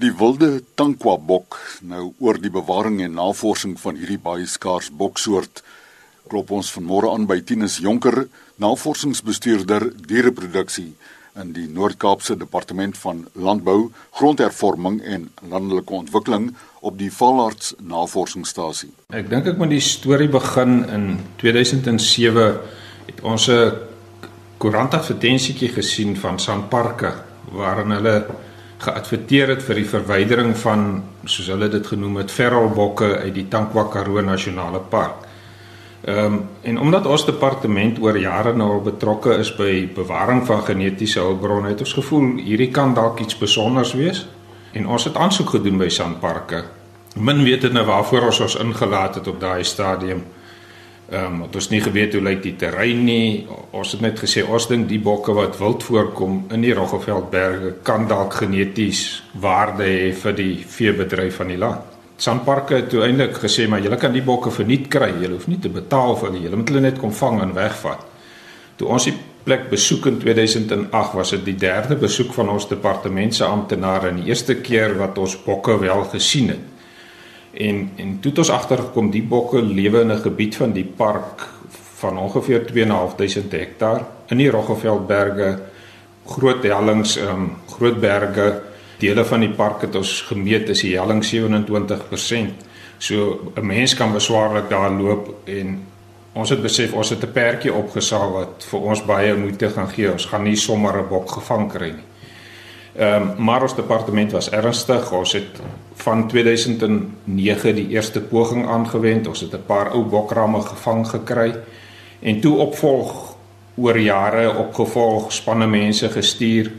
Die wilde tankwa bok nou oor die bewaring en navorsing van hierdie baie skaars boksoort klop ons vanmôre aan by Tinus Jonker, navorsingsbestuurder diereproduksie in die Noord-Kaapse Departement van Landbou, Grondhervorming en Landelike Ontwikkeling op die Valarts Navorsingsstasie. Ek dink ek moet die storie begin in 2007 het ons 'n koerantadvertensietjie gesien van Sanparks waarin hulle geadverteer het vir die verwydering van soos hulle dit genoem het feralbokke uit die Tankwa Karoo Nasionale Park. Ehm um, en omdat ons departement oor jare nou al betrokke is by bewaring van genetiese hulpbronne, het ons gevoel hierdie kan dalk iets spesiaals wees en ons het aansoek gedoen by Sanparks. Min weet dit nou waarvoor ons ons ingelaat het op daai stadium. Ehm um, ons nie geweet hoe lyk die terrein nie. Ons het net gesê ons dink die bokke wat wild voorkom in die Roggeveldberge kan dalk geneties waarde hê vir die veebedryf van die land. Sanparks het uiteindelik gesê maar julle kan die bokke verniet kry. Julle hoef nie te betaal vir hulle. Julle moet hulle net kom vang en wegvat. Toe ons die plek besoek in 2008 was dit die derde besoek van ons departement se amptenare en die eerste keer wat ons bokke wel gesien het. En en toe het ons agtergekom die bokke lewe in 'n gebied van die park van ongeveer 2.500 hektaar in die Roggeveldberge, groot hellings, ehm um, groot berge. Dele van die park het ons gemeet is die helling 27%. So 'n mens kan beswaarlik daar loop en ons het besef ons het 'n perdjie opgesaal wat vir ons baie moeite gaan gee. Ons gaan nie sommer 'n bok gevang kry nie. Ehm um, maar ons departement was ernstig. Ons het van 2009 die eerste poging aangewend. Ons het 'n paar ou bokramme gevang gekry en toe opvolg oor jare opgevolg spanne mense gestuur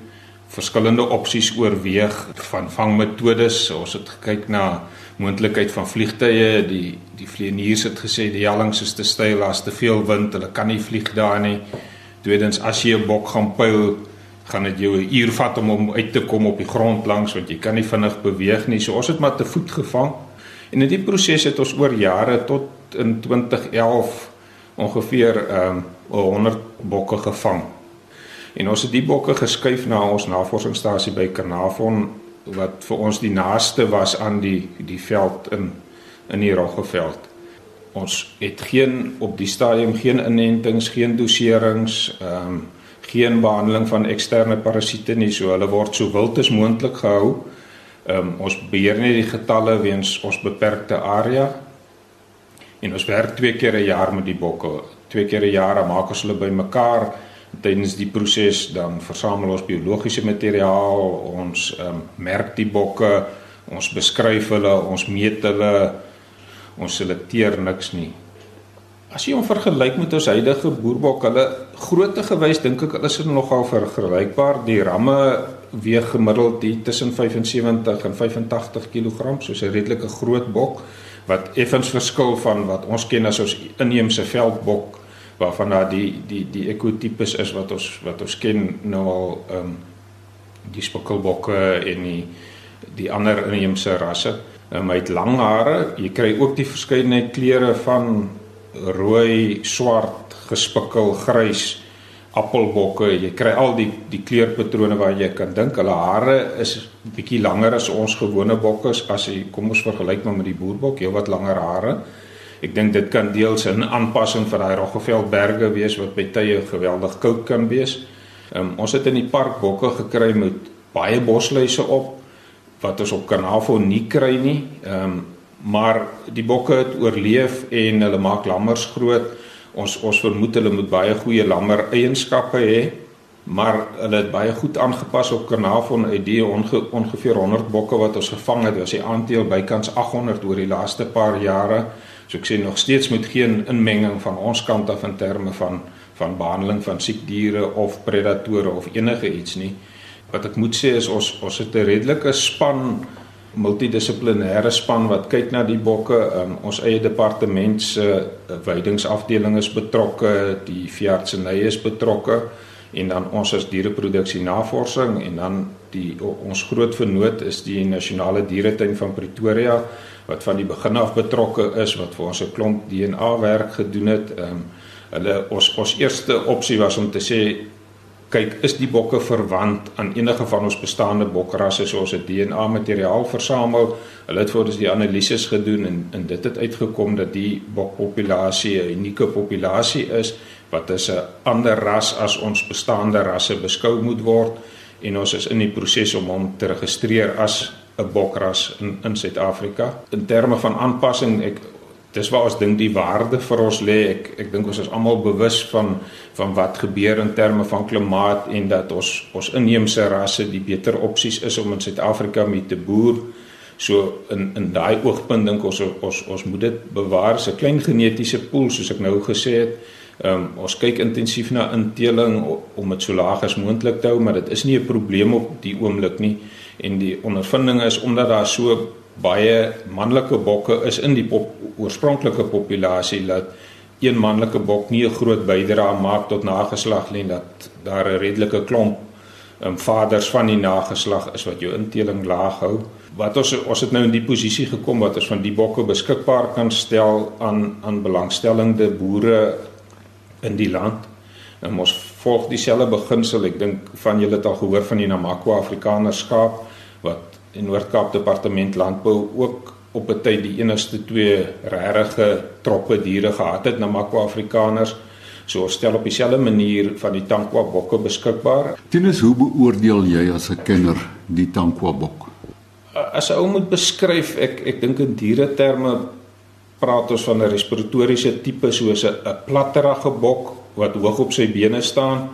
verskillende opsies oorweeg van vangmetodes. Ons het gekyk na moontlikheid van vliegtye. Die die vlieëniers het gesê die hellings is te styl, daar's te veel wind, hulle kan nie vlieg daar nie. Tweedens as jy 'n bok gaan pyl, gaan dit jou 'n uur vat om hom uit te kom op die grond langs want jy kan nie vinnig beweeg nie. So ons het maar te voet gevang. En in die proses het ons oor jare tot in 2011 ongeveer ehm um, 100 bokke gevang. En ons het die bokke geskuif na ons navorsingsstasie by Karnavon wat vir ons die naaste was aan die die veld in in die Roggeveld. Ons het geen op die stadium geen inentings, geen doserings, ehm um, geen behandeling van eksterne parasiete nie, so hulle word so wild as moontlik gehou. Ehm um, ons beheer net die getalle weens ons beperkte area. En ons werk twee keer 'n jaar met die bokke. Twee keer 'n jaar maak ons hulle bymekaar tydens die proses dan versamel ons biologiese materiaal, ons ehm um, merk die bokke, ons beskryf hulle, ons meet hulle, ons selekteer niks nie. As jy hom vergelyk met ons huidige boerbok, hulle grootte gewys dink ek is nogal vergelykbaar. Die ramme weeg gemiddeld hier tussen 75 en 85 kg, soos 'n redelike groot bok wat effens verskil van wat ons ken as ons inheemse veldbok waarvan daar die die die ekotipes is wat ons wat ons ken nou al ehm um, die spokkelbokke en die die ander inheemse rasse. Um, hy het lang hare. Jy kry ook die verskeidenheid kleure van rooi, swart, gespikkel, grys appelbokke. Jy kry al die die kleurpatrone wat jy kan dink. Hulle hare is bietjie langer as ons gewone bokke as jy kom ons vergelyk maar met die boerbok, jy wat langer hare. Ek dink dit kan deels 'n aanpassing vir daai Roggeveldberge wees wat by tye geweldig koud kan wees. Um, ons het in die park bokke gekry met baie bosluise op wat ons op Karnavo nie kry nie. Ehm um, maar die bokke het oorleef en hulle maak lammers groot. Ons ons vermoed hulle moet baie goeie lammer eienskappe hê, maar hulle het baie goed aangepas op Karnavon uit die onge, ongeveer 100 bokke wat ons gevang het. Was die aandeel bykans 800 oor die laaste paar jare. So ek sê nog steeds moet geen inmenging van ons kant af in terme van van behandeling van siek diere of predatore of enige iets nie. Wat ek moet sê is ons ons het 'n redelike span multidissiplinêre span wat kyk na die bokke. Um, ons eie departement se uh, weidingsafdeling is betrokke, die veeartseny is betrokke en dan ons as diereproduksie navorsing en dan die ons groot vernoot is die nasionale dieretuin van Pretoria wat van die begin af betrokke is wat vir ons 'n klomp DNA werk gedoen het. Ehm um, hulle ons ons eerste opsie was om te sê kyk is die bokke verwant aan enige van ons bestaande bokrasse soos 'n DNA materiaal versamel. Hulle het voor ons die analises gedoen en en dit het uitgekom dat die bokpopulasie 'n unieke populasie is wat as 'n ander ras as ons bestaande rasse beskou moet word en ons is in die proses om hom te registreer as 'n bokras in in Suid-Afrika. In terme van aanpassing ek dis waar ons dink die waarde vir ons lê. Ek ek dink ons is almal bewus van van wat gebeur in terme van klimaat en dat ons ons inheemse rasse die beter opsies is om in Suid-Afrika mee te boer. So in in daai oogpunt dink ons ons ons moet dit bewaar. 'n klein genetiese pool soos ek nou gesê het. Ehm um, ons kyk intensief na inteling om dit so laag as moontlik te hou, maar dit is nie 'n probleem op die oomblik nie. En die ondervinding is omdat daar so baie manlike bokke is in die pop, oorspronklike populasie dat een manlike bok nie 'n groot bydrae maak tot nageslag nie dat daar 'n redelike klomp um, vaders van die nageslag is wat jou inteling laag hou. Wat ons ons het nou in die posisie gekom wat ons van die bokke beskikbaar kan stel aan aan belangstellende boere in die land. En ons volg dieselfde beginsel. Ek dink van julle het al gehoor van die Namakwa Afrikaner skaap wat in Noord-Kaap Departement Landbou ook op 'n tyd die enigste twee regte troppe diere gehad het, Namakwa Afrikaners. So stel op dieselfde manier van die Tankwa bokke beskikbaar. Tinus, hoe beoordeel jy as 'n kenner die Tankwa bok? As 'n ou moet beskryf, ek ek dink in diere terme praat ons van 'n respiratoriese tipe soos 'n platterige bok wat hoog op sy bene staan.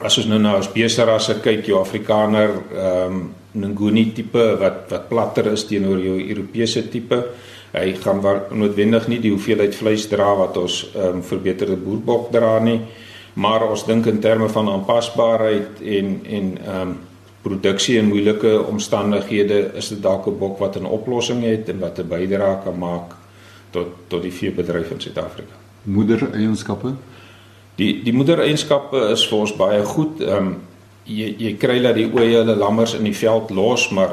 As ons nou na ons beesterasse kyk, jou Afrikaner, ehm um, Nguni tipe wat wat platter is teenoor jou Europese tipe. Hy gaan noodwendig nie die hoeveelheid vleis dra wat ons ehm um, verbeterde boerbok dra nie, maar ons dink in terme van aanpasbaarheid en en ehm um, produksie in moeilike omstandighede is dit dalk 'n bok wat 'n oplossing het en wat 'n bydrae kan maak tot tot die veebedryf in Suid-Afrika. Moedereienskappe? Die die moedereienskappe is vir ons baie goed. Ehm um, jy jy kry dat die oeye hulle lammers in die veld los maar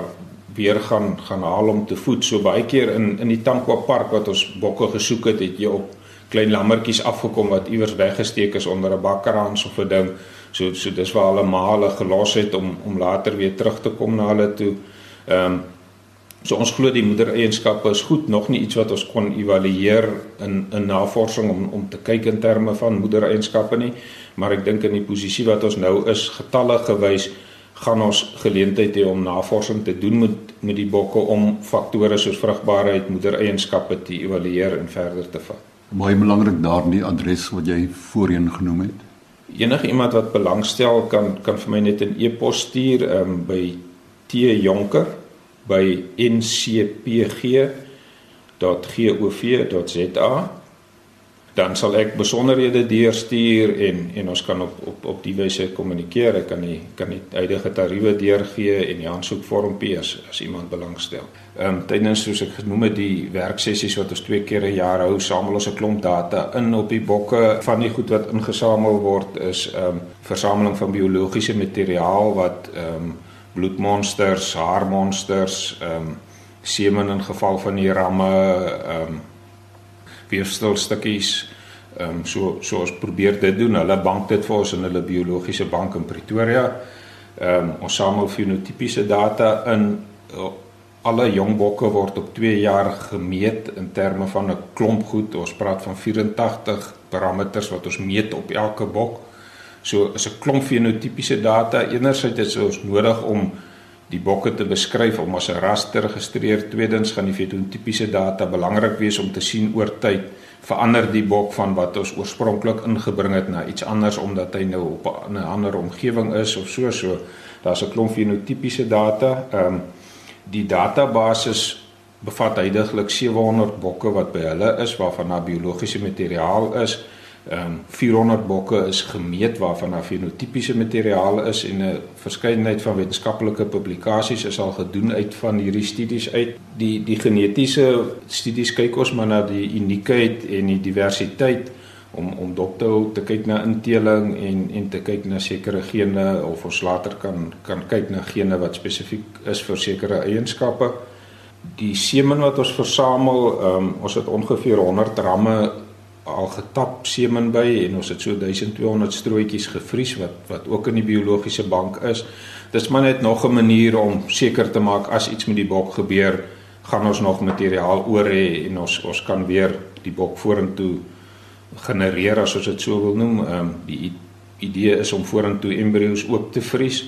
weer gaan gaan haal om te voed. So baie keer in in die Tankwa park wat ons bokke gesoek het, het jy op klein lammertjies afgekom wat iewers weggesteek is onder 'n bakkerhans of 'n ding. So so dis waar hulle male gelos het om om later weer terug te kom na hulle toe. Ehm um, So ons glo die moedereienskappe is goed, nog nie iets wat ons kon evalueer in in navorsing om om te kyk in terme van moedereienskappe nie, maar ek dink in die posisie wat ons nou is, getalle gewys, gaan ons geleentheid hê om navorsing te doen met met die bokke om faktore soos vrugbaarheid, moedereienskappe te evalueer en verder te vat. Baie belangrik daardie adres wat jy voorheen genoem het. Enige iemand wat belangstel kan kan vir my net 'n e-pos stuur um, by T Jonker by ncpg.gov.za dan sal ek besonderhede deurstuur en en ons kan op op op die wyse kommunikeer. Ek kan die kan die huidige tariewe deurgee en die aansoekvormpie as as iemand belangstel. Ehm um, tydens soos ek genoem het die werksessies wat ons twee keer 'n jaar hou, samel ons 'n klomp data in op die bokke van die goed wat ingesamel word is ehm um, versameling van biologiese materiaal wat ehm um, bloedmonsters, haarmonsters, ehm um, semen in geval van die ramme, ehm um, weefstelstukkies. Ehm um, so so ons probeer dit doen. Hulle bank dit vir ons in hulle biologiese bank in Pretoria. Ehm um, ons samel fenotipiese data in uh, alle jong bokke word op 2 jaar gemeet in terme van 'n klomp goed. Ons praat van 84 parameters wat ons meet op elke bok. So is 'n klomp fenotipiese data. Enerzijds is ons nodig om die bokke te beskryf om as 'n ras te registreer. Tweedens gaan die fenotipiese data belangrik wees om te sien oor tyd verander die bok van wat ons oorspronklik ingebring het na iets anders omdat hy nou op 'n ander omgewing is of so so. Daar's 'n klomp fenotipiese data. Ehm um, die database bevat heidaglik 700 bokke wat by hulle is waarvan daar biologiese materiaal is. Ehm um, 400 bokke is gemeet waarvan daar fenotipiese materiaal is en 'n verskeidenheid van wetenskaplike publikasies is al gedoen uit van hierdie studies uit. Die die genetiese studies kyk ons maar na die uniekheid en die diversiteit om om dop te kyk na inteling en en te kyk na sekere gene of ons later kan kan kyk na gene wat spesifiek is vir sekere eienskappe. Die semen wat ons versamel, um, ons het ongeveer 100 ramme al getap semen by en ons het so 1200 strooitjies gevries wat wat ook in die biologiese bank is. Dis maar net nog 'n manier om seker te maak as iets met die bok gebeur, gaan ons nog materiaal oor hê en ons ons kan weer die bok vorentoe genereer as ons dit so wil noem. Ehm um, die idee is om vorentoe embrio's ook te vries.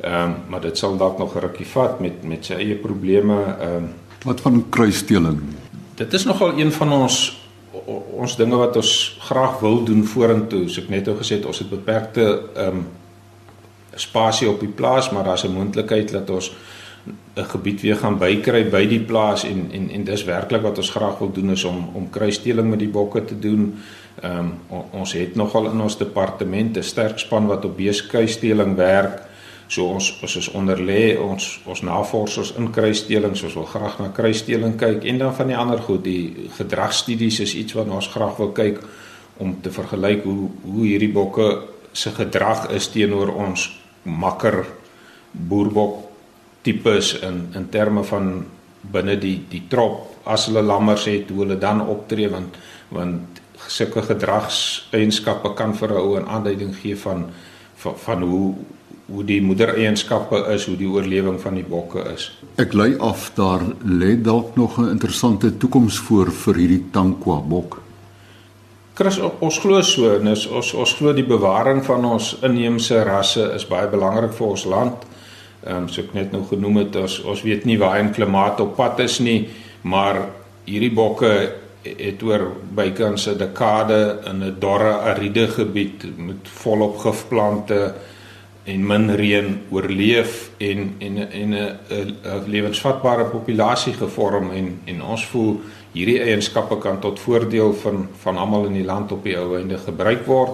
Ehm um, maar dit sal dalk nog 'n rukkie vat met met sy eie probleme. Ehm um, wat van kruissteeling? Dit is nogal een van ons ons dinge wat ons graag wil doen vorentoe. So ek net ou gesê het ons het beperkte ehm um, spasie op die plaas, maar daar's 'n moontlikheid dat ons 'n gebied weer gaan bykry by die plaas en en en dis werklik wat ons graag wil doen is om om kruisdeling met die bokke te doen. Ehm um, ons het nogal in ons departement 'n sterk span wat op beeskuisdeling werk. So ons ons is onder lê ons ons navorsers in kruisdeling, so ons wil graag na kruisdeling kyk en dan van die ander goed, die gedragstudies is iets wat ons graag wil kyk om te vergelyk hoe hoe hierdie bokke se gedrag is teenoor ons makker boerbok tipes in in terme van binne die die trop. As hulle lammers het hoe hulle dan optree want want sulke gedragseienskappe kan vir 'n ou 'n aanduiding gee van van, van hoe hoe die moedereienskappe is, hoe die oorlewing van die bokke is. Ek lei af daar lê dalk nog 'n interessante toekoms voor vir hierdie tankwa bok. Chris, ons glo so, ons ons ons glo die bewaring van ons inheemse rasse is baie belangrik vir ons land. Ehm um, so ek net nou genoem het, ons ons weet nie waar 'n klimaat op pad is nie, maar hierdie bokke het oor bykans 'n dekade in 'n dorre ariede gebied met volop gifplante en min reën oorleef en en en 'n lewensvatbare populasie gevorm en en ons voel hierdie eienskappe kan tot voordeel van van almal in die land op die ou einde gebruik word.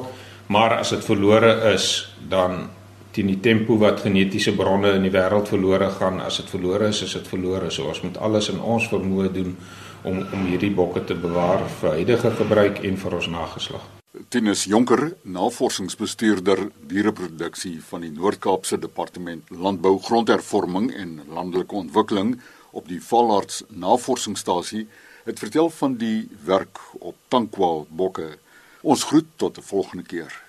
Maar as dit verlore is dan teen die tempo wat genetiese bronne in die wêreld verlore gaan as dit verlore is is dit verlore so ons moet alles in ons vermoë doen om om hierdie bokke te bewaar vir huidige gebruik en vir ons nageslag Tinus Jonker, navorsingsbestuurder diereproduksie van die Noord-Kaapse Departement Landbou, Grondhervorming en Landelike Ontwikkeling op die Valarts Navorsingsstasie, het vertel van die werk op tankwa bokke. Ons groet tot 'n volgende keer.